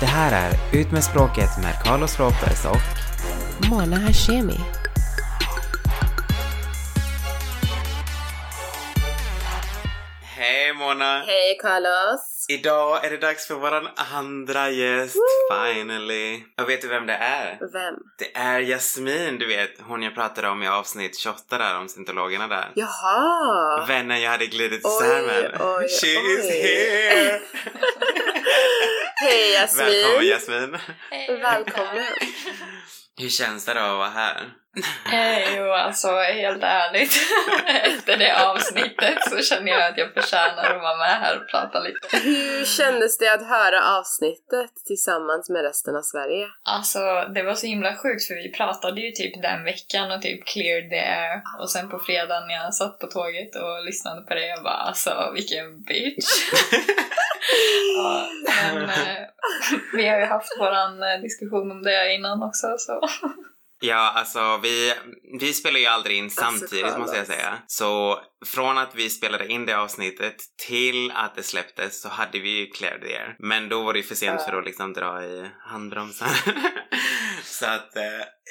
Det här är Ut med språket med Carlos Ropers och Mona Hashemi. Hej Mona! Hej Carlos! Idag är det dags för våran andra gäst, finally. Och vet du vem det är? Vem? Det är Jasmin, du vet, hon jag pratade om i avsnitt 28 där om syntologerna där. Jaha! Vännen jag hade glidit isär med. oj, She's oj. here! Hej Jasmin! Välkommen Jasmin! Välkommen! Hur känns det då att vara här? Eh, jo, alltså helt ärligt. Efter det avsnittet så känner jag att jag förtjänar att vara med här och prata lite. Hur kändes det att höra avsnittet tillsammans med resten av Sverige? Alltså, det var så himla sjukt för vi pratade ju typ den veckan och typ cleared the air. Och sen på fredagen när jag satt på tåget och lyssnade på det, jag bara alltså vilken bitch. ja, men eh, vi har ju haft våran eh, diskussion om det innan också så. Ja, alltså vi, vi spelar ju aldrig in Alltså, samtidigt måste jag säga. Så från att vi spelade in det avsnittet till att det släpptes så hade vi ju Clear the Air. Men då var det ju för sent Ja. för att liksom dra i handbromsen. så att eh,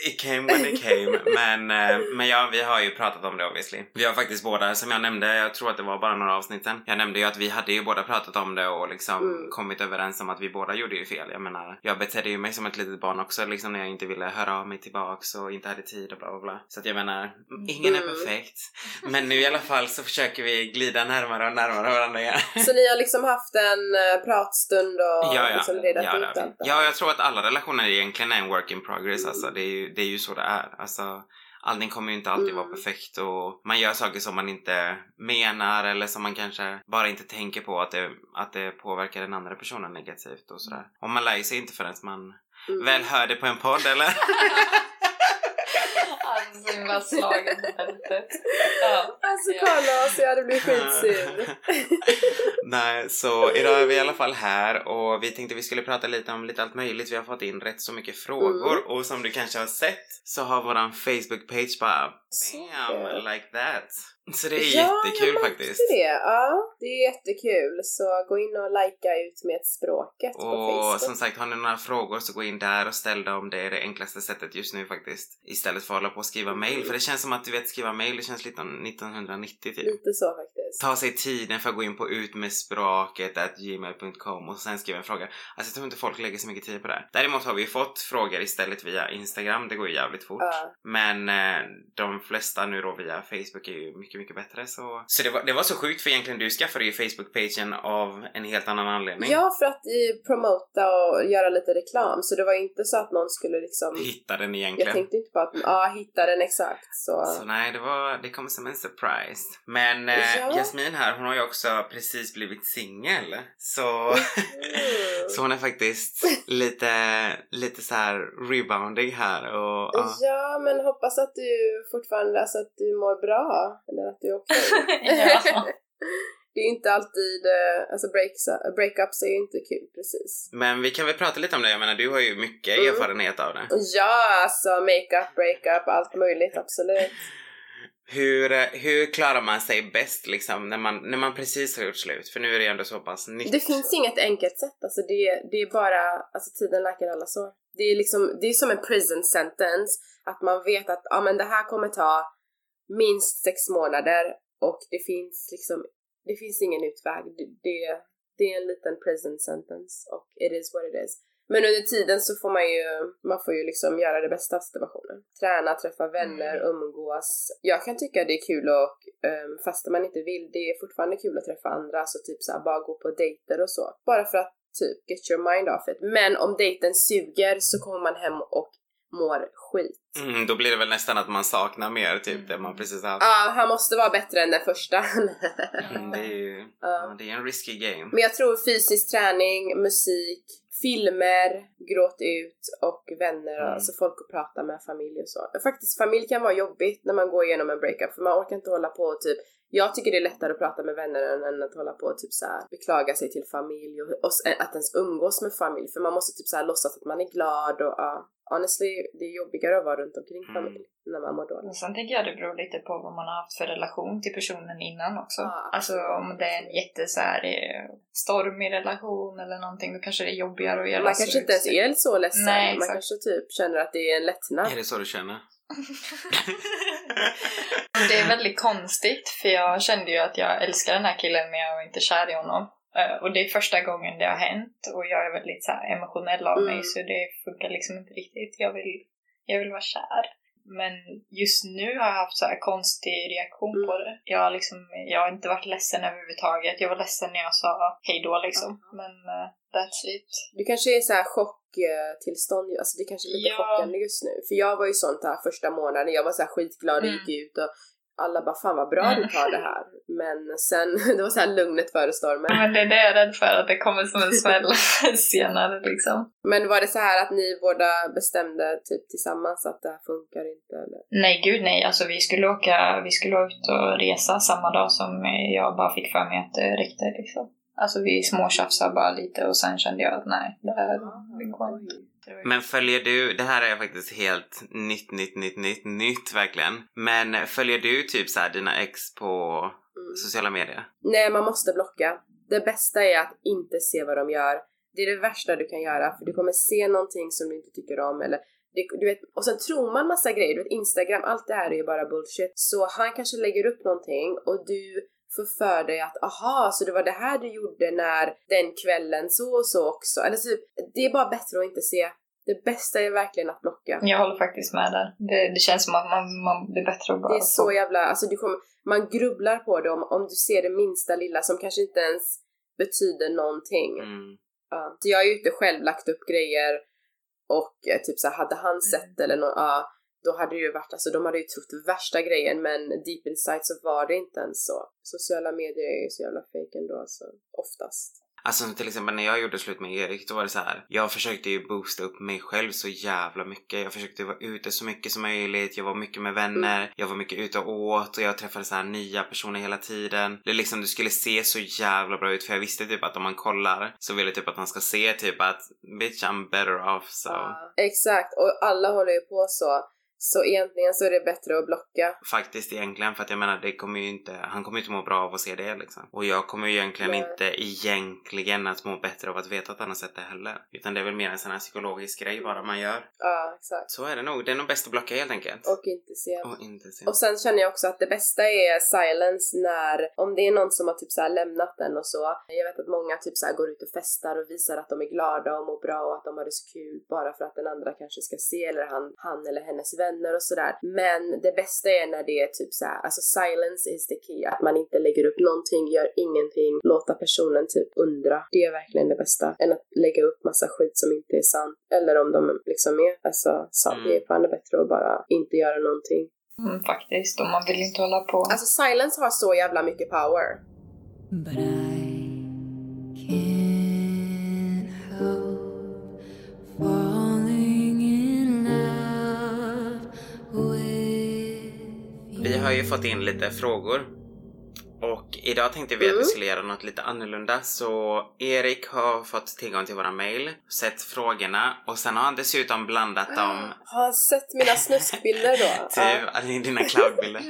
it came when it came. Men, eh, men ja, vi har ju pratat om det obviously. Vi har faktiskt båda, som jag nämnde, jag tror att det var bara några avsnitt sen. Jag nämnde ju att vi hade ju båda pratat om det och liksom Mm. kommit överens om att vi båda gjorde ju fel. Jag menar, jag betedde ju mig som ett litet barn också liksom när jag inte ville höra av mig tillbaks och inte hade tid och bla bla bla. Så att jag menar, ingen är Mm. perfekt. Men nu i alla fall så försöker vi glida närmare och närmare varandra igen. Så ni har liksom haft en eh, pratstund och Ja, ja. liksom redat Ja, ut allt ja, jag tror att alla relationer egentligen är en work in progress. Mm. Alltså, det, är ju, det är ju så det är. Alltså, allting kommer ju inte alltid vara Mm. perfekt och man gör saker som man inte menar eller som man kanske bara inte tänker på att det, att det påverkar den andra personen negativt och sådär. Och man lär sig inte förrän man Mm. väl hör det på en podd eller? Så himla slagen. Ja. Alltså Ja. Carlos, jag hade blivit skitsur. Nej, så idag är vi i alla fall här och vi tänkte vi skulle prata lite om lite allt möjligt. Vi har fått in rätt så mycket frågor Mm. och som du kanske har sett så har våran Facebook-page bara bam, like that. Så det är ja, jättekul jag faktiskt. det. Ja, det är jättekul. Så gå in och likea ut med ett språket på Och Facebook. som sagt, har ni några frågor så gå in där och ställ dem. Det är det enklaste sättet just nu faktiskt. Istället för att hålla på och skriva mail. För det känns som att du vet, skriva mail, det känns lite 1990 typ. Lite så faktiskt. Ta sig tiden för att gå in på utmedspråket gmail.com och sen skriva en fråga. Alltså jag tror inte folk lägger så mycket tid på det. Däremot har vi fått frågor istället via Instagram, det går ju jävligt fort. Ja. Men eh, de flesta nu då via Facebook är ju mycket, mycket bättre så... Så det var, det var så sjukt för egentligen du skaffade ju Facebook-pagen av en helt annan anledning. Ja, för att eh, promota och göra lite reklam. Så det var ju inte så att någon skulle liksom... Hitta den Jag egentligen. tänkte inte på att, ja, hitta den exakt. Så... Så nej, det var, det kom som en surprise. Men eh, Ja. Jasmin här, hon har ju också precis blivit singel. Så... Så hon är faktiskt lite, lite så här rebounding här och ja. Ja, men hoppas att du fortfarande, alltså att du mår bra. Eller att du är okej. Det är ju inte alltid, eh, alltså breaks, breakups är ju inte kul precis. Men vi kan väl prata lite om det, jag menar du har ju mycket Mm. erfarenhet av det. Ja, alltså makeup, breakup, allt möjligt, absolut. Hur, eh, hur klarar man sig bäst liksom när man, när man precis har gjort slut? För nu är det ändå så pass nytt. Det finns inget enkelt sätt, alltså det, det är bara, alltså tiden läker alla sår. Det är liksom, det är som en prison sentence, att man vet att ja men det här kommer ta minst sex månader och det finns liksom, det finns ingen utväg. Det, det, det är en liten prison sentence och it is what it is. Men under tiden så får man ju, man får ju liksom göra det bästa av situationen. Träna, träffa vänner, Mm. umgås. Jag kan tycka det är kul och um, fast man inte vill, det är fortfarande kul att träffa andra, så typ såhär bara gå på dejter och så. Bara för att typ get your mind off it. Men om dejten suger så kommer man hem och mår skit. Mm, då blir det väl nästan att man saknar mer typ det man precis har haft. Ja, han måste vara bättre än den första. Mm, det är ju ja, det är en risky game. Men jag tror fysisk träning, musik, filmer, gråt ut och vänner, Mm. alltså folk att prata med, familj och så. Faktiskt familj kan vara jobbigt när man går igenom en breakup för man orkar inte hålla på och typ jag tycker det är lättare att prata med vänner än, att hålla på och typ så här, beklaga sig till familj och, och att ens umgås med familj för man måste typ så här låtsas att man är glad och ja. Honestly, det är jobbigare att vara runt omkring Mm. familj när man mår dåligt. Och sen tänker jag det beror lite på vad man har haft för relation till personen innan också. Ja, alltså om det är en jätte så här, eh, stormig relation eller någonting, då kanske det är jobbigare att göra Man kanske inte ens är så ledsen, Nej, man exakt. kanske typ känner att det är en lättnad. Är det så du känner? Det är väldigt konstigt för jag kände ju att jag älskar den här killen men jag var inte kär i honom. Eh, Och det är första gången det har hänt och jag är väldigt så emotionell av mig Mm. så det funkar liksom inte riktigt. Jag vill, jag vill vara kär. Men just nu har jag haft så här konstig reaktion Mm. på det. Jag har, liksom, jag har inte varit ledsen överhuvudtaget. Jag var ledsen när jag sa hej då liksom. Mhm. Men eh, that's it. Du kanske är så här chocktillstånd, alltså det kanske är lite Ja. chockande just nu. För jag var ju sånt här första månaden, jag var så här skitglad och Mm. gick ut och alla bara fan vad bra du tar det här. Men sen, det var så här lugnet före stormen. Men det är det jag är rädd för, att det kommer som en smäll senare liksom. Men var det så här att ni båda bestämde typ tillsammans att det här funkar inte eller? Nej, gud nej. Alltså vi skulle åka, vi skulle ut och resa samma dag som jag bara fick för mig att det räckte liksom. Alltså vi småtjafsade bara lite och sen kände jag att nej, det här det går inte. Men följer du, det här är faktiskt helt nytt, nytt, nytt, nytt, nytt verkligen. Men följer du typ så här dina ex på Mm. sociala medier? Nej, man måste blocka. Det bästa är att inte se vad de gör. Det är det värsta du kan göra för du kommer se någonting som du inte tycker om eller du vet, och sen tror man massa grejer, du vet Instagram, allt det här är ju bara bullshit. Så han kanske lägger upp någonting och du får för dig att aha, så det var det här du gjorde när den kvällen så och så också. Eller typ, det är bara bättre att inte se. Det bästa är verkligen att blocka. Jag håller faktiskt med där. Det, det känns som att man, man blir bättre att bara... Det är så jävla, alltså du kommer, man grubblar på det om, om du ser det minsta lilla som kanske inte ens betyder någonting. Mm. Ja. Så jag har ju inte själv lagt upp grejer och eh, typ så här, hade han sett eller något, ja, då hade det ju varit, alltså de hade ju trott värsta grejen men deep inside så var det inte ens så. Sociala medier är ju så jävla fake ändå alltså, oftast. Alltså till exempel när jag gjorde slut med Erik då var det så här. Jag försökte ju boosta upp mig själv så jävla mycket. Jag försökte vara ute så mycket som möjligt. Jag var mycket med vänner. Jag var mycket ute och åt och jag träffade så här nya personer hela tiden. Det liksom det skulle se så jävla bra ut för jag visste typ att om man kollar så vill jag typ att man ska se typ att bitch I'm better off so. Ja. Exakt, och alla håller ju på så. Så egentligen så är det bättre att blocka. Faktiskt egentligen för att jag menar det kommer ju inte, han kommer ju inte må bra av att se det liksom. Och jag kommer ju egentligen Nej. inte egentligen att må bättre av att veta att han har sett det heller. Utan det är väl mer en sån här psykologisk grej bara man gör. Ja, exakt. Så är det nog. Det är nog bäst att blocka helt enkelt. Och inte se. Och inte se. Och sen känner jag också att det bästa är silence när, om det är någon som har typ så lämnat den och så. Jag vet att många typ så går ut och festar och visar att de är glada och mår bra och att de har det så kul bara för att den andra kanske ska se eller han, han eller hennes vänner och sådär. Men det bästa är när det är typ så här, alltså silence is the key. Att man inte lägger upp någonting, gör ingenting, låta personen typ undra. Det är verkligen det bästa. Än att lägga upp massa skit som inte är sant. Eller om de liksom är alltså sant. Mm. Det är fan bättre att bara inte göra någonting. Mm, faktiskt, och man vill inte hålla på. Alltså silence har så jävla mycket power. Har ju fått in lite frågor. Idag tänkte vi att vi Mm. skulle göra något lite annorlunda. Så Erik har fått tillgång till våra mail, sett frågorna och sen har han dessutom blandat dem Har han sett mina snuskbilder då? Typ, alltså i dina cloudbilder.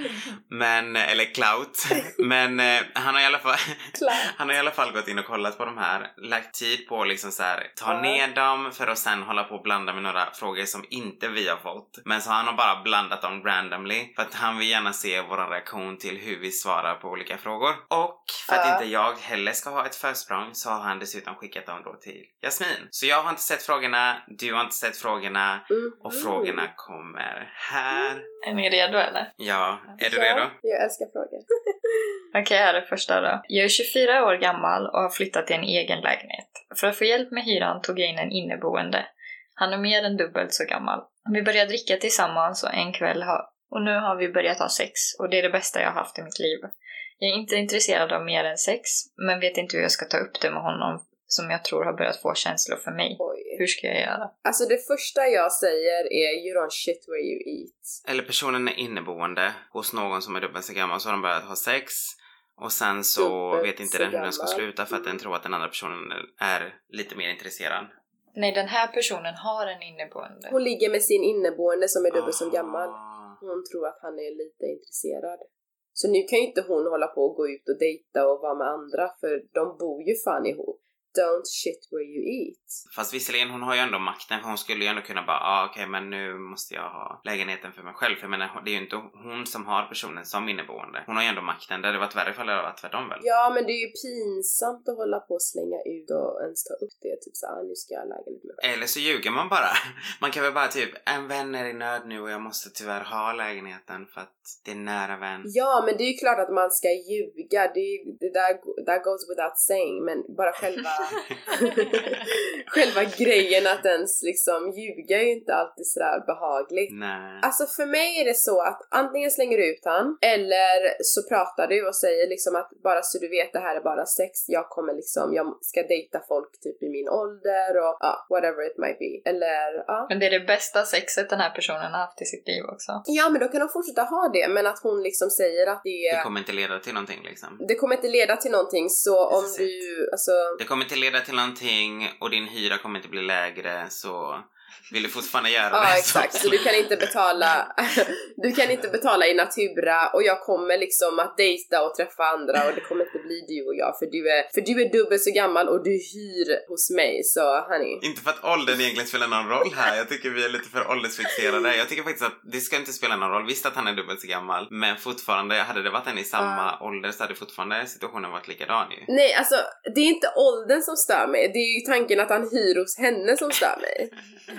Men, eller clout. Men eh, han har i alla fall. Han har i alla fall gått in och kollat på de här, lagt tid på att liksom så här, ta Ja. ner dem för att sen hålla på och blanda med några frågor som inte vi har fått. Men så han har bara blandat dem randomly för att han vill gärna se vår reaktion till hur vi svarar på olika frågor. Och för att inte jag heller ska ha ett försprång så har han dessutom skickat dem då till Jasmin. Så jag har inte sett frågorna, du har inte sett frågorna Mm. och frågorna kommer här. Är ni redo eller? Ja, är du Ja, redo? Jag älskar frågor. Okej, här är första då. Jag är 24 år gammal och har flyttat till en egen lägenhet. För att få hjälp med hyran tog jag in en inneboende. Han är mer än dubbelt så gammal. Vi började dricka tillsammans och en kväll har... Och nu har vi börjat ha sex och det är det bästa jag har haft i mitt liv. Jag är inte intresserad av mer än sex, men vet inte hur jag ska ta upp det med honom som jag tror har börjat få känslor för mig. Oj. Hur ska jag göra? Alltså det första jag säger är you don't shit where you eat. Eller personen är inneboende hos någon som är dubbelt så gammal så har de börjat ha sex och sen så Dubbelt vet inte så den hur den ska gammal. sluta för att den tror att den andra personen är lite mer intresserad. Nej, den här personen har en inneboende. Hon ligger med sin inneboende som är dubbelt så gammal. Ah. Hon tror att han är lite intresserad. Så nu kan ju inte hon hålla på och gå ut och dejta och vara med andra för de bor ju fan ihop. Don't shit where you eat. Fast visserligen, hon har ju ändå makten. Hon skulle ju ändå kunna bara, ah, okej men nu måste jag ha lägenheten för mig själv. För jag menar, det är ju inte hon som har personen som inneboende. Hon har ju ändå makten. Det hade varit värre ifall det hade varit tvärtom väl? Ja men det är ju pinsamt att hålla på och slänga ut och ens ta upp det. Typ såhär, nu ska jag ha lägenhet med mig. Eller så ljuger man bara. Man kan väl bara typ, en vän är i nöd nu och jag måste tyvärr ha lägenheten för att det är nära vän. Ja men det är ju klart att man ska ljuga. Det, är, ju- det där that goes without saying. Men bara själva själva grejen att ens liksom ljuga är ju inte alltid sådär behagligt. Nej. Alltså för mig är det så att antingen slänger du ut han eller så pratar du och säger liksom att bara så du vet det här är bara sex, jag kommer liksom, jag ska dejta folk typ i min ålder och ja, whatever it might be. Eller ja. Men det är det bästa sexet den här personen har haft i sitt liv också. Ja men då kan hon fortsätta ha det men att hon liksom säger att det, Det kommer inte leda till någonting liksom. det kommer inte leda till någonting så om du, alltså Det kommer inte leda till någonting och din hyra kommer inte bli lägre så vill du fortfarande göra Ja det exakt, så du kan inte betala Du kan inte betala i natura och jag kommer liksom att dejta och träffa andra och det kommer inte bli du och jag för du är, för du är dubbelt så gammal och du hyr hos mig så honey Inte för att åldern egentligen spelar någon roll här. Jag tycker vi är lite för åldersfixerade. Jag tycker faktiskt att det ska inte spela någon roll. Visst att han är dubbelt så gammal, men fortfarande, hade det varit en i samma ålder så hade fortfarande situationen varit likadan ju. Nej alltså det är inte åldern som stör mig, det är ju tanken att han hyr hos henne som stör mig.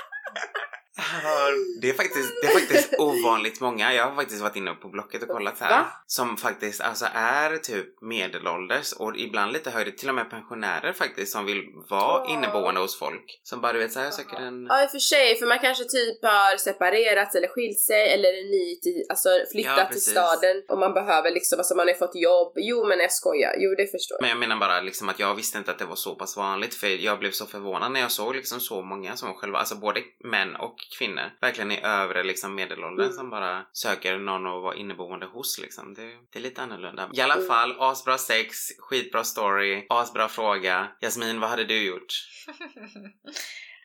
Det är, faktiskt, det är faktiskt ovanligt många. Jag har faktiskt varit inne på Blocket och kollat här. Va? Som faktiskt alltså är typ medelålders och ibland lite högre. Till och med pensionärer faktiskt som vill vara Åh. inneboende hos folk. Som bara du vet såhär, jag söker en... Ja i och för sig, för man kanske typ har separerats eller skilt sig eller är ny till, alltså flyttat Ja, till staden och man behöver liksom, alltså man har fått jobb. Jo men jag skojar, jo det förstår jag. Men jag menar bara liksom att jag visste inte att det var så pass vanligt för jag blev så förvånad när jag såg liksom så många som själva, alltså både män och kvinnor, verkligen i övre liksom medelåldern Mm. som bara söker någon att vara inneboende hos liksom. Det, det är lite annorlunda. I alla Mm. fall, asbra sex, skitbra story, asbra fråga. Jasmin, vad hade du gjort?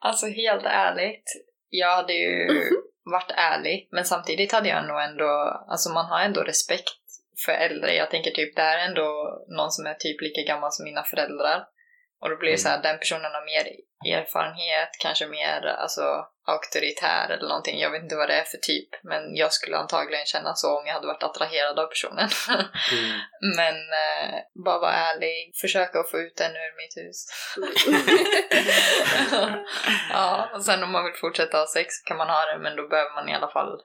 Alltså helt ärligt, jag hade ju varit ärlig, men samtidigt hade jag nog ändå, alltså man har ändå respekt för äldre. Jag tänker typ, det här är ändå någon som är typ lika gammal som mina föräldrar. Och då blir det så här, den personen har mer erfarenhet, kanske mer alltså, auktoritär eller någonting. Jag vet inte vad det är för typ, men jag skulle antagligen känna så om jag hade varit attraherad av personen. men eh, bara vara ärlig, försöka att få ut den ur mitt hus. ja, och sen om man vill fortsätta ha sex kan man ha det, men då behöver man i alla fall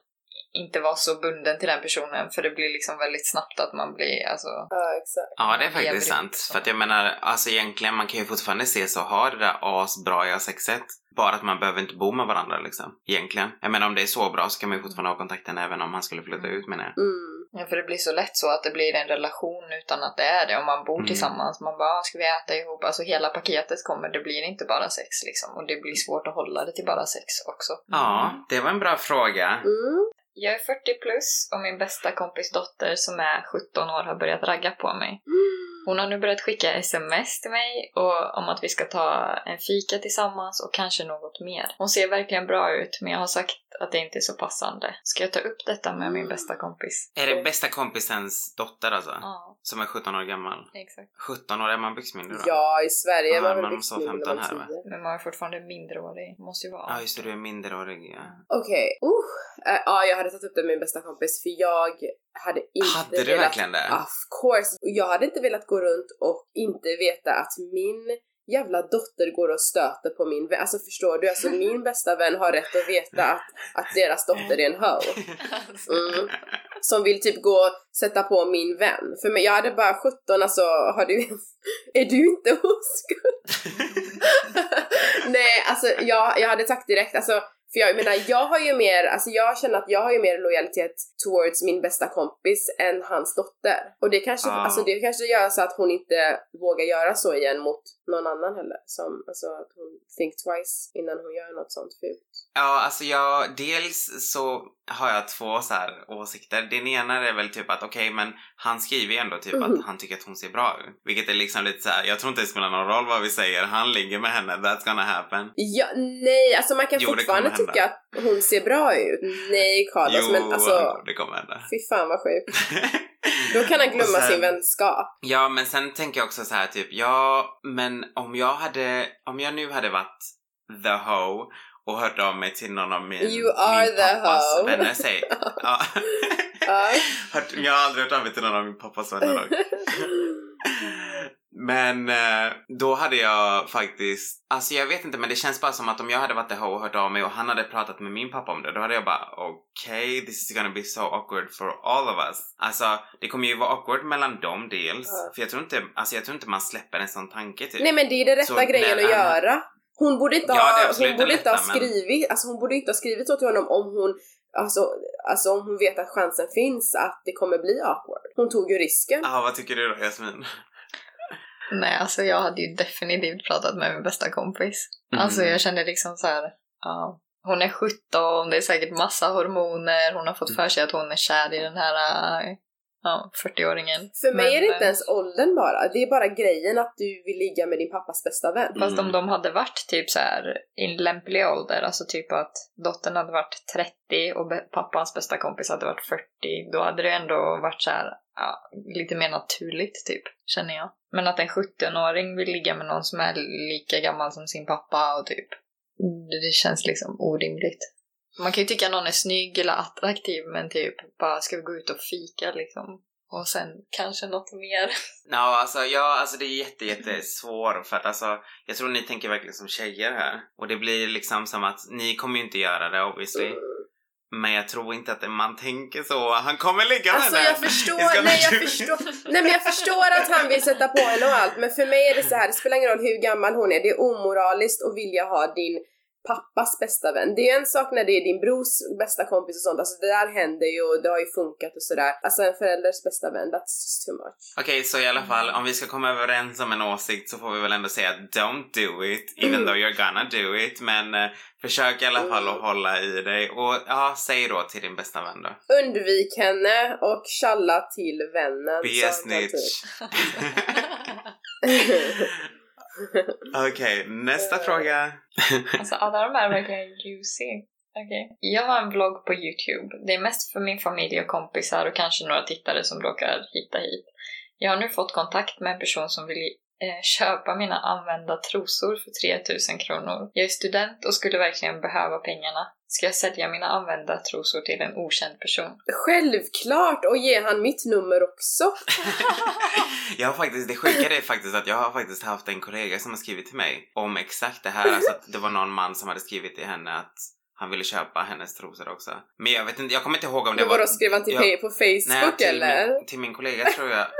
inte vara så bunden till den personen för det blir liksom väldigt snabbt att man blir alltså Ja exakt. Ja, det är faktiskt sant. så. För att jag menar, alltså egentligen, man kan ju fortfarande se så ha det där asbraiga sexet. Bara att man behöver inte bo med varandra liksom. Egentligen. Jag menar om det är så bra så kan man ju fortfarande ha kontakten även om han skulle flytta ut menar jag. Mm. Ja, för det blir så lätt så att det blir en relation utan att det är det. Om man bor Mm. tillsammans, man bara "Ah, ska vi äta ihop? Alltså hela paketet kommer, det blir inte bara sex liksom. Och det blir svårt att hålla det till bara sex också. Ja, det var en bra fråga. Mm. Jag är 40 plus och min bästa kompis dotter som är 17 år har börjat ragga på mig. Mm. Hon har nu börjat skicka sms till mig och, om att vi ska ta en fika tillsammans och kanske något mer. Hon ser verkligen bra ut men jag har sagt att det inte är så passande. Ska jag ta upp detta med min bästa kompis? Är det bästa kompisens dotter alltså? Ja, Som är 17 år gammal? exakt. 17 år, är man byxmyndig då? Ja, i Sverige Ja, är man väl 15 när här, man är va? 10. Men man är fortfarande mindreårig. Måste ju vara. Ja, just det, du är minderårig ja. Okej, uh, eh, ja jag hade tagit upp det med min bästa kompis för jag hade inte Hade du velat, verkligen det? Of course! Jag hade inte velat gå runt och inte veta att min jävla dotter går och stöter på min vän. Alltså förstår du? Alltså min bästa vän har rätt att veta att, att deras dotter är en hoe. Mm. Som vill typ gå och sätta på min vän. För mig, jag hade bara 17, alltså har du... är du inte oskuld? Nej, alltså jag, jag hade sagt direkt, alltså För jag menar, jag har ju mer, alltså jag känner att jag har ju mer lojalitet towards min bästa kompis än hans dotter. Och det kanske, Ja. alltså det kanske gör så att hon inte vågar göra så igen mot någon annan heller. Som, alltså att hon think twice innan hon gör något sånt fult. Ja, alltså jag, dels så har jag två så här åsikter. Den ena är väl typ att okej, men han skriver ju ändå typ Mhm. att han tycker att hon ser bra ut. Vilket är liksom lite så här. jag tror inte det spelar någon roll vad vi säger, han ligger med henne, that's gonna happen. Ja, nej, alltså man kan Jo, fortfarande. Tycka att hon ser bra ut. Nej Carlos, jo, men alltså det kommer hända. fy fan vad sjukt. Då kan han glömma sen- sin vänskap. Ja, men sen tänker jag också så här typ, ja, men om jag hade, om jag nu hade varit the hoe och hört av mig till någon av min, You are min the pappas hoe. vänner, säg, ja. Jag har aldrig hört av mig till någon av min pappas vänner dock. Men eh, då hade jag faktiskt, alltså jag vet inte men det känns bara som att om jag hade varit hoe och hört av mig och han hade pratat med min pappa om det, då hade jag bara okej, this is gonna be so awkward for all of us. Alltså det kommer ju vara awkward mellan dem dels, Ja. för jag tror inte, alltså jag tror inte man släpper en sån tanke typ. Nej men det är det rätta Så grejen att göra. Hon borde inte Ja, ha, hon borde inte ha lätta, men- skrivit, alltså hon borde inte ha skrivit så till honom om hon Alltså, alltså om hon vet att chansen finns att det kommer bli awkward. Hon tog ju risken. Ja, vad tycker du då Jasmin? Nej, alltså jag hade ju definitivt pratat med min bästa kompis. Mm. Alltså jag kände liksom så här, ja. Hon är 17, det är säkert massa hormoner, hon har fått för sig att hon är kär i den här ja, 40-åringen. För mig Men, är det inte eh, ens åldern bara, det är bara grejen att du vill ligga med din pappas bästa vän. Fast Mm. om de hade varit typ så här i en lämplig ålder, alltså typ att dottern hade varit 30 och pappans bästa kompis hade varit 40, då hade det ändå varit så här, ja, lite mer naturligt typ, känner jag. Men att en 17-åring vill ligga med någon som är lika gammal som sin pappa och typ, det känns liksom orimligt. Man kan ju tycka någon är snygg eller attraktiv men typ bara ska vi gå ut och fika liksom. Och sen kanske något mer. No, alltså, ja, alltså det är jätte, jättesvårt för att alltså, jag tror ni tänker verkligen som tjejer här. Och det blir liksom som att ni kommer ju inte göra det obviously. Men jag tror inte att man tänker så. Han kommer ligga med Alltså henne. jag förstår, Det ska nej jag förstår, nej men jag förstår att han vill sätta på henne och allt men för mig är det så här, det spelar ingen roll hur gammal hon är, det är omoraliskt att vilja ha din pappas bästa vän. Det är en sak när det är din brors bästa kompis och sånt, alltså det där händer ju och det har ju funkat och sådär. Alltså en förälders bästa vän, that's just too much. Okej, så i alla fall om vi ska komma överens om en åsikt så får vi väl ändå säga don't do it, even Mm. though you're gonna do it. Men eh, försök i alla fall att Mm. hålla i dig. Och ja, säg då till din bästa vän då. Undvik henne och tjalla till vännen. Be a snitch. Okej, nästa fråga. Alltså alla de här är verkligen juicy. Okej. Jag har en vlogg på Youtube. Det är mest för min familj och kompisar och kanske några tittare som råkar hitta hit. Jag har nu fått kontakt med en person som vill eh, köpa mina använda trosor för 3000 kronor. Jag är student och skulle verkligen behöva pengarna. Ska jag sälja mina använda trosor till en okänd person? Självklart! Och ge han mitt nummer också. Jag har faktiskt, det sjuka är faktiskt att jag har faktiskt haft en kollega som har skrivit till mig om exakt det här. Alltså att det var någon man som hade skrivit till henne att han ville köpa hennes trosor också. Men jag vet inte, jag kommer inte ihåg om det Men var... vadå, skrev han till Ja. mig på Facebook Nej, till eller? min, till min kollega tror jag att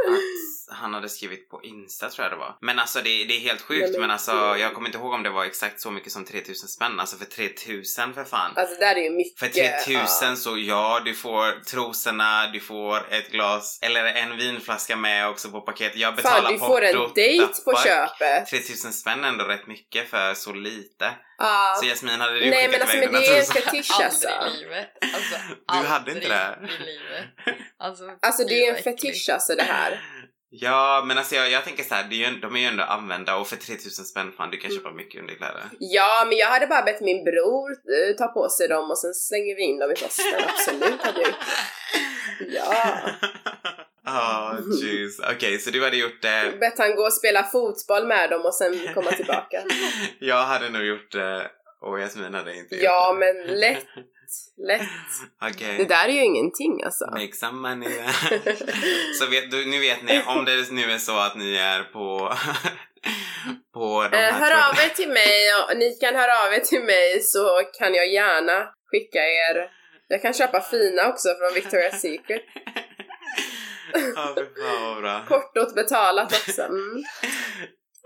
han hade skrivit på Insta tror jag det var. Men alltså det, det är helt Nej, sjukt men- men alltså jag kommer inte ihåg om det var exakt så mycket som 3000 spänn. Alltså för 3000 för fan. Alltså där är ju mycket. För 3000 så ja, du får trosorna, du får ett glas eller en vinflaska med också på paket. Jag betalar Fan, du får en dejt på köpet. 3000 spänn är ändå rätt mycket för så lite. Ja. Så Jasmin, hade du Nej skickat men alltså iväg men dina det är fetisch alltså. Aldrig i livet. Alltså, Du hade inte det? i livet. Alltså, Alltså det är en fetisch alltså det här. Ja, men alltså jag, jag tänker så här, är de är ju ändå använda och för 3000 spänn fan du kan köpa mycket underkläder. Ja men jag hade bara bett min bror eh, ta på sig dem och sen slänger vi in dem i posten. Absolut hade jag gjort det. Ja. Ja, jeez. Okej, så du hade gjort det. Bett han gå och spela fotboll med dem och sen komma tillbaka. Jag hade nog gjort det och Jasmin hade inte gjort Ja det. men lätt, lätt. Okej. Det där är ju ingenting alltså. Make some money Så vet, du, nu vet ni, om det nu är så att ni är på på de Eh, hör av er till mig och ni kan höra av er till mig så kan jag gärna skicka er jag kan köpa fina också från Victoria's Secret. Ja, bra. Portot betalat också. Mm.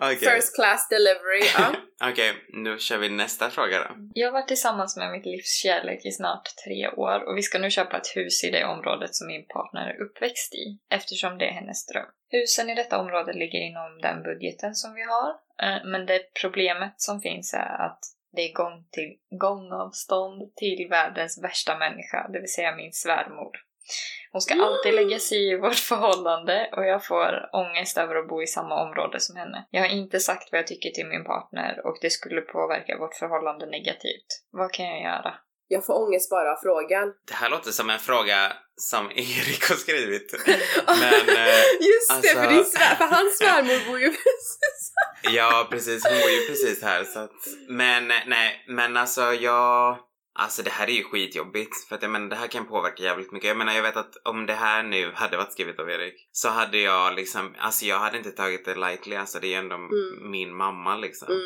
Okej, First class delivery. Ja. Okej, nu kör vi nästa fråga då. Jag har varit tillsammans med mitt livs kärlek i snart tre år och vi ska nu köpa ett hus i det området som min partner är uppväxt i eftersom det är hennes dröm. Husen i detta område ligger inom den budgeten som vi har eh, men det problemet som finns är att det är gång till gångavstånd till världens värsta människa, det vill säga min svärmor. Hon ska alltid lägga sig i vårt förhållande och jag får ångest över att bo i samma område som henne. Jag har inte sagt vad jag tycker till min partner och det skulle påverka vårt förhållande negativt. Vad kan jag göra? Jag får ångest bara av frågan. Det här låter som en fråga som Erik har skrivit. Men, eh, Just det, alltså- för, din svär, för hans svärmor bor ju precis ja precis, hon bor ju precis här så att... Men eh, nej, men alltså jag... Alltså det här är ju skitjobbigt för att jag menar det här kan påverka jävligt mycket. Jag menar jag vet att om det här nu hade varit skrivet av Erik så hade jag liksom, alltså jag hade inte tagit det lightly alltså det är ju ändå Mm. min mamma liksom. Mm.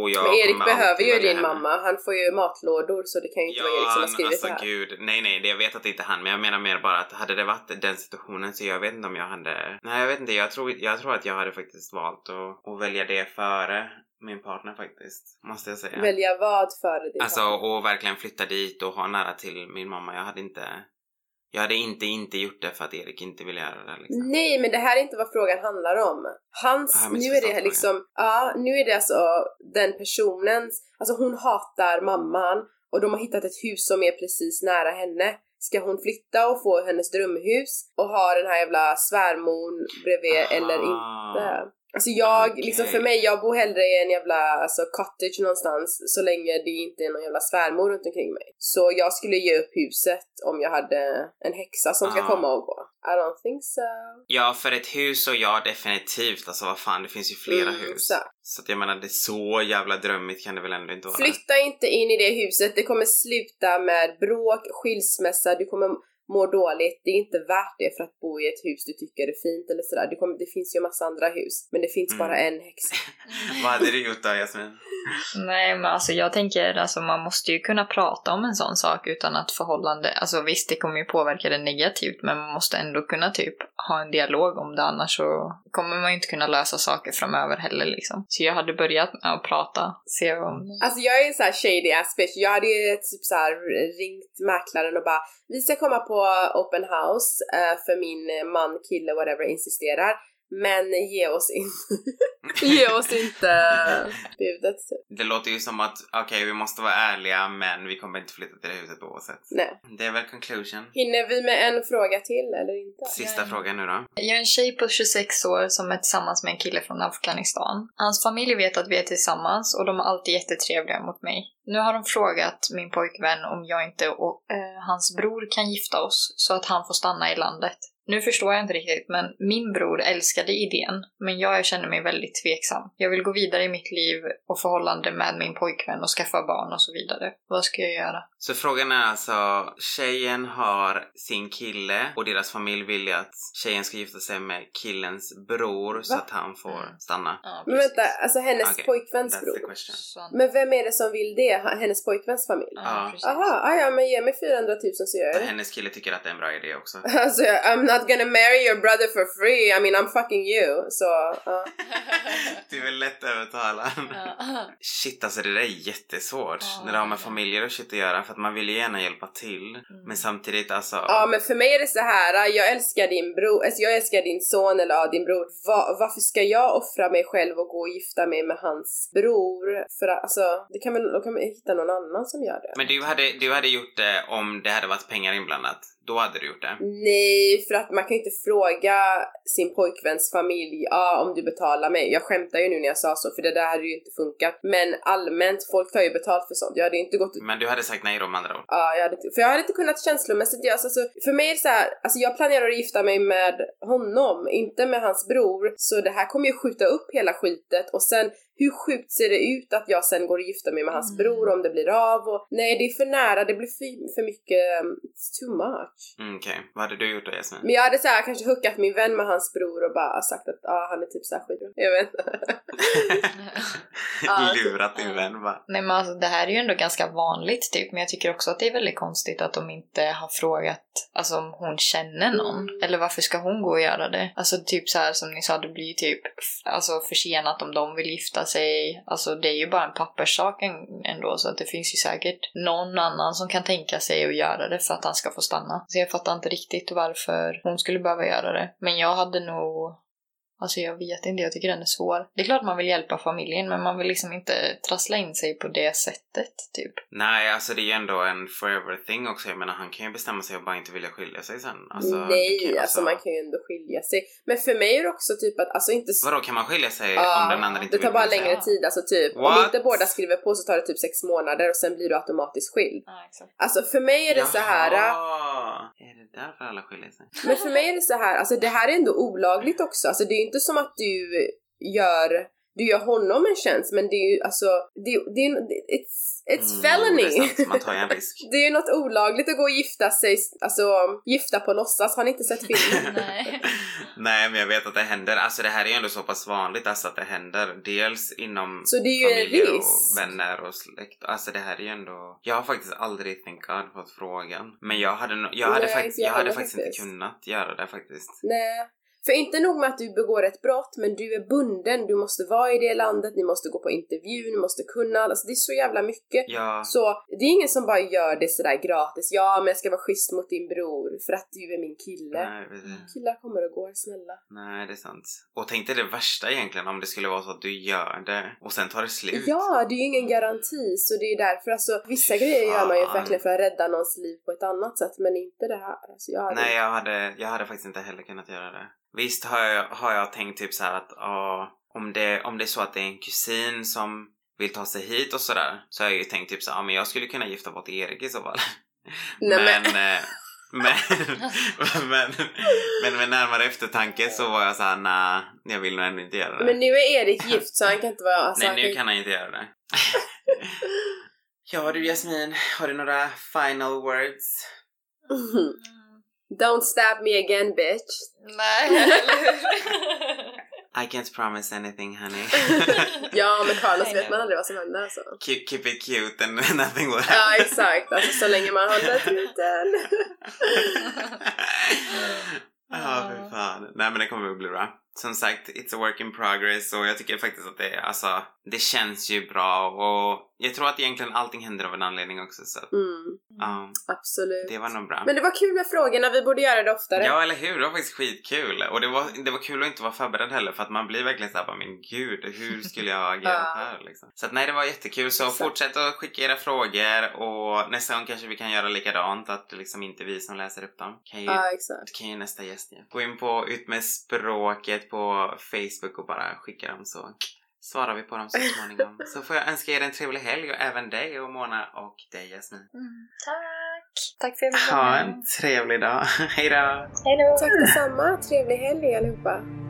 Och jag Men Erik behöver ju din mamma, han får ju matlådor så det kan ju inte vara Erik som har skrivit alltså det här. gud, nej nej, det- jag vet att det inte är han, men jag menar mer bara att hade det varit den situationen så jag vet inte om jag hade... Nej jag vet inte, jag tror, jag tror att jag hade faktiskt valt att, att välja det före min partner faktiskt, måste jag säga. Välja vad före din Alltså partner. och verkligen flytta dit och ha nära till min mamma. Jag hade inte... Jag hade inte inte gjort det för att Erik inte ville göra det liksom. Nej, men det här är inte vad frågan handlar om. Hans, nu är det liksom, ja, nu är det alltså den personens, alltså hon hatar mamman och de har hittat ett hus som är precis nära henne. Ska hon flytta och få hennes drömhus och ha den här jävla svärmor bredvid eller inte? Alltså jag, Okej. liksom för mig, jag bor hellre i en jävla alltså, cottage någonstans så länge det inte är någon jävla svärmor runt omkring mig. Så jag skulle ge upp huset om jag hade en häxa som ska Ah. komma och gå. I don't think so. Ja, för ett hus så ja, definitivt. Alltså vad fan, det finns ju flera Mm, hus. så. Så att jag menar, det är så jävla drömmigt kan det väl ändå inte vara? Flytta inte in i det huset, det kommer sluta med bråk, skilsmässa, du kommer må dåligt. Det är inte värt det för att bo i ett hus du tycker är fint eller sådär. Det, kommer, det finns ju massa andra hus, men det finns Mm. bara en häxa. Vad hade du gjort då, Jasmin? Nej, men alltså jag tänker alltså man måste ju kunna prata om en sån sak utan att förhållande, alltså visst det kommer ju påverka det negativt men man måste ändå kunna typ ha en dialog om det annars så kommer man ju inte kunna lösa saker framöver heller liksom. Så jag hade börjat med att prata, se om... Alltså jag är en sån här shady ass bitch. Jag hade ju typ så här ringt mäklaren och bara vi ska komma på open house eh, för min man, kille, whatever insisterar. Men ge oss inte, ge oss inte budet typ. Det låter ju som att, okej, vi måste vara ärliga, men vi kommer inte flytta till det huset oavsett. Nej. Det är väl conclusion. Hinner vi med en fråga till eller inte? Sista Nej. frågan nu då. Jag är en tjej på 26 år som är tillsammans med en kille från Afghanistan. Hans familj vet att vi är tillsammans och de är alltid jättetrevliga mot mig. Nu har de frågat min pojkvän om jag inte och eh, hans bror kan gifta oss så att han får stanna i landet. Nu förstår jag inte riktigt, men min bror älskade idén, men jag känner mig väldigt tveksam. Jag vill gå vidare i mitt liv och förhållande med min pojkvän och skaffa barn och så vidare. Vad ska jag göra? Så frågan är alltså, tjejen har sin kille och deras familj vill ju att tjejen ska gifta sig med killens bror så Va? att han får Mm. stanna. Ja, Men vänta, alltså hennes Okej, pojkväns bror. Så, Men vem är det som vill det? Hennes pojkväns familj? ja. Aha, ah, ja men ge mig 400 000 så gör jag det. Hennes kille tycker att det är en bra idé också. Alltså I'm not gonna marry your brother for free, I mean I'm fucking you. Så, ja. Du är lätt övertalad. Shit alltså det där är jättesvårt Ja, när det har med familjer och shit att göra för att man vill ju gärna hjälpa till men samtidigt alltså Ja men för mig är det så här. jag älskar din bror, alltså jag älskar din son eller ja, din bror. Va, varför ska jag offra mig själv och gå och gifta mig med hans bror? För att, alltså, det kan väl, då kan man hitta någon annan som gör det. Men du hade, du hade gjort det om det hade varit pengar inblandat. Då hade du gjort det. Nej, för att man kan ju inte fråga sin pojkväns familj, ja ah, om du betalar mig. Jag skämtar ju nu när jag sa så, för det där hade ju inte funkat. Men allmänt, folk tar ju betalt för sånt. Jag hade inte gått Men du hade sagt nej då med andra ord. Ja, jag hade inte, för jag hade inte kunnat känslomässigt göra alltså, För mig är det så här, alltså jag planerar att gifta mig med honom, inte med hans bror. Så det här kommer ju skjuta upp hela skitet och sen hur sjukt ser det ut att jag sen går och gifter mig med hans Mm. bror om det blir av och nej det är för nära, det blir för, för mycket, um, it's too much. Mm, Okej, vad hade du gjort då Jasmin? Men jag hade så här, kanske hookat min vän med hans bror och bara sagt att ah, han är typ såhär skitbra. Jag vet inte. Lurat din vän bara. Nej men alltså det här är ju ändå ganska vanligt typ, men jag tycker också att det är väldigt konstigt att de inte har frågat alltså, om hon känner någon. Mm. Eller varför ska hon gå och göra det? Alltså typ så här som ni sa, det blir ju typ alltså, försenat om de vill gifta sig. Alltså det är ju bara en papperssak ändå, så att det finns ju säkert någon annan som kan tänka sig att göra det för att han ska få stanna. Så jag fattar inte riktigt varför hon skulle behöva göra det. Men jag hade nog Alltså jag vet inte, jag tycker den är svår. Det är klart man vill hjälpa familjen men man vill liksom inte trassla in sig på det sättet, typ. Nej, alltså det är ju ändå en forever thing också. Jag menar, han kan ju bestämma sig och bara inte vilja skilja sig sen. Alltså, Nej, kan ju- alltså man kan ju ändå skilja sig. Men för mig är det också typ att, alltså inte... Vadå, kan man skilja sig Ja, om den andra inte det tar vill bara skilja sig? längre tid, alltså typ om What? inte båda skriver på så tar det typ sex månader och sen blir du automatiskt skild. Ja, exakt. Alltså för mig är det så här. äh, Jaha! Är det därför alla skiljer sig? Men för mig är det så här, alltså det här är ändå olagligt också. Alltså det är inte som att du gör, du gör honom en tjänst men det är ju alltså, det, det är it's, it's Mm, felony. det är sant, man tar ju en risk. det är ju något olagligt att gå och gifta sig, alltså gifta på låtsas. Har ni inte sett filmen? Nej. Nej, men jag vet att det händer. Alltså det här är ju ändå så pass vanligt alltså att det händer. Dels inom Så det är ju familjer risk. och vänner och släkt. Alltså det här är ju ändå... Jag har faktiskt aldrig, God, fått frågan. Men jag hade, jag hade, Nej, faktiskt, inte jag jag hade faktiskt inte kunnat göra det faktiskt. Nej. För inte nog med att du begår ett brott, men du är bunden, du måste vara i det landet, ni måste gå på intervju, ni måste kunna, alltså det är så jävla mycket. Ja, Så det är ingen som bara gör det sådär gratis, ja men jag ska vara schysst mot din bror för att du är min kille. nej. Killar kommer och går, snälla. nej, det är sant. Och tänk dig det värsta egentligen om det skulle vara så att du gör det och sen tar det slut. Ja, det är ju ingen garanti så det är därför alltså vissa grejer gör man ju Fan. verkligen för att rädda någons liv på ett annat sätt men inte det här. Alltså, jag hade Nej, jag hade, jag hade faktiskt inte heller kunnat göra det. Visst har jag, har jag tänkt typ så att ja, om, det, om det är så att det är en kusin som vill ta sig hit och sådär så har jag ju tänkt typ så ja men jag skulle kunna gifta bort Erik i så fall. Nej, men, men- eh, men, men, men med närmare eftertanke så var jag så här, nej, jag vill nog ändå inte göra det. Men nu är Erik gift så han kan inte vara... Alltså, Nej, nu kan han inte göra det. ja du Jasmin, har du några final words? Don't stab me again bitch. Nej, eller hur? I can't promise anything honey. ja men Carlos vet man aldrig vad som händer alltså. keep, keep it cute and nothing will Ja happen. exakt, alltså så länge man håller truten. Ja, fy fan. Nej men det kommer att bli bra. Som sagt, it's a work in progress och jag tycker faktiskt att det, alltså, det känns ju bra och jag tror att egentligen allting händer av en anledning också så att, Mm, ja, absolut. det var nog bra. Men det var kul med frågorna, vi borde göra det oftare. Ja, eller hur? Det var faktiskt skitkul. Och det var, det var kul att inte vara förberedd heller för att man blir verkligen såhär, men gud, hur skulle jag ha agerat Ja. här liksom? Så att nej, det var jättekul. Så Exakt. fortsätt att skicka era frågor och nästa gång kanske vi kan göra likadant, att det liksom inte vi som läser upp dem. Kan ju, Ja, exakt. kan ju nästa gäst göra. Gå in på Ut med språket på Facebook och bara skicka dem så svarar vi på dem så småningom. så får jag önska er en trevlig helg och även dig och Mona och dig Jasmin. Mm, tack! Tack för att Ha en trevlig dag. Hejdå! Hej då! Tack detsamma, trevlig helg allihopa.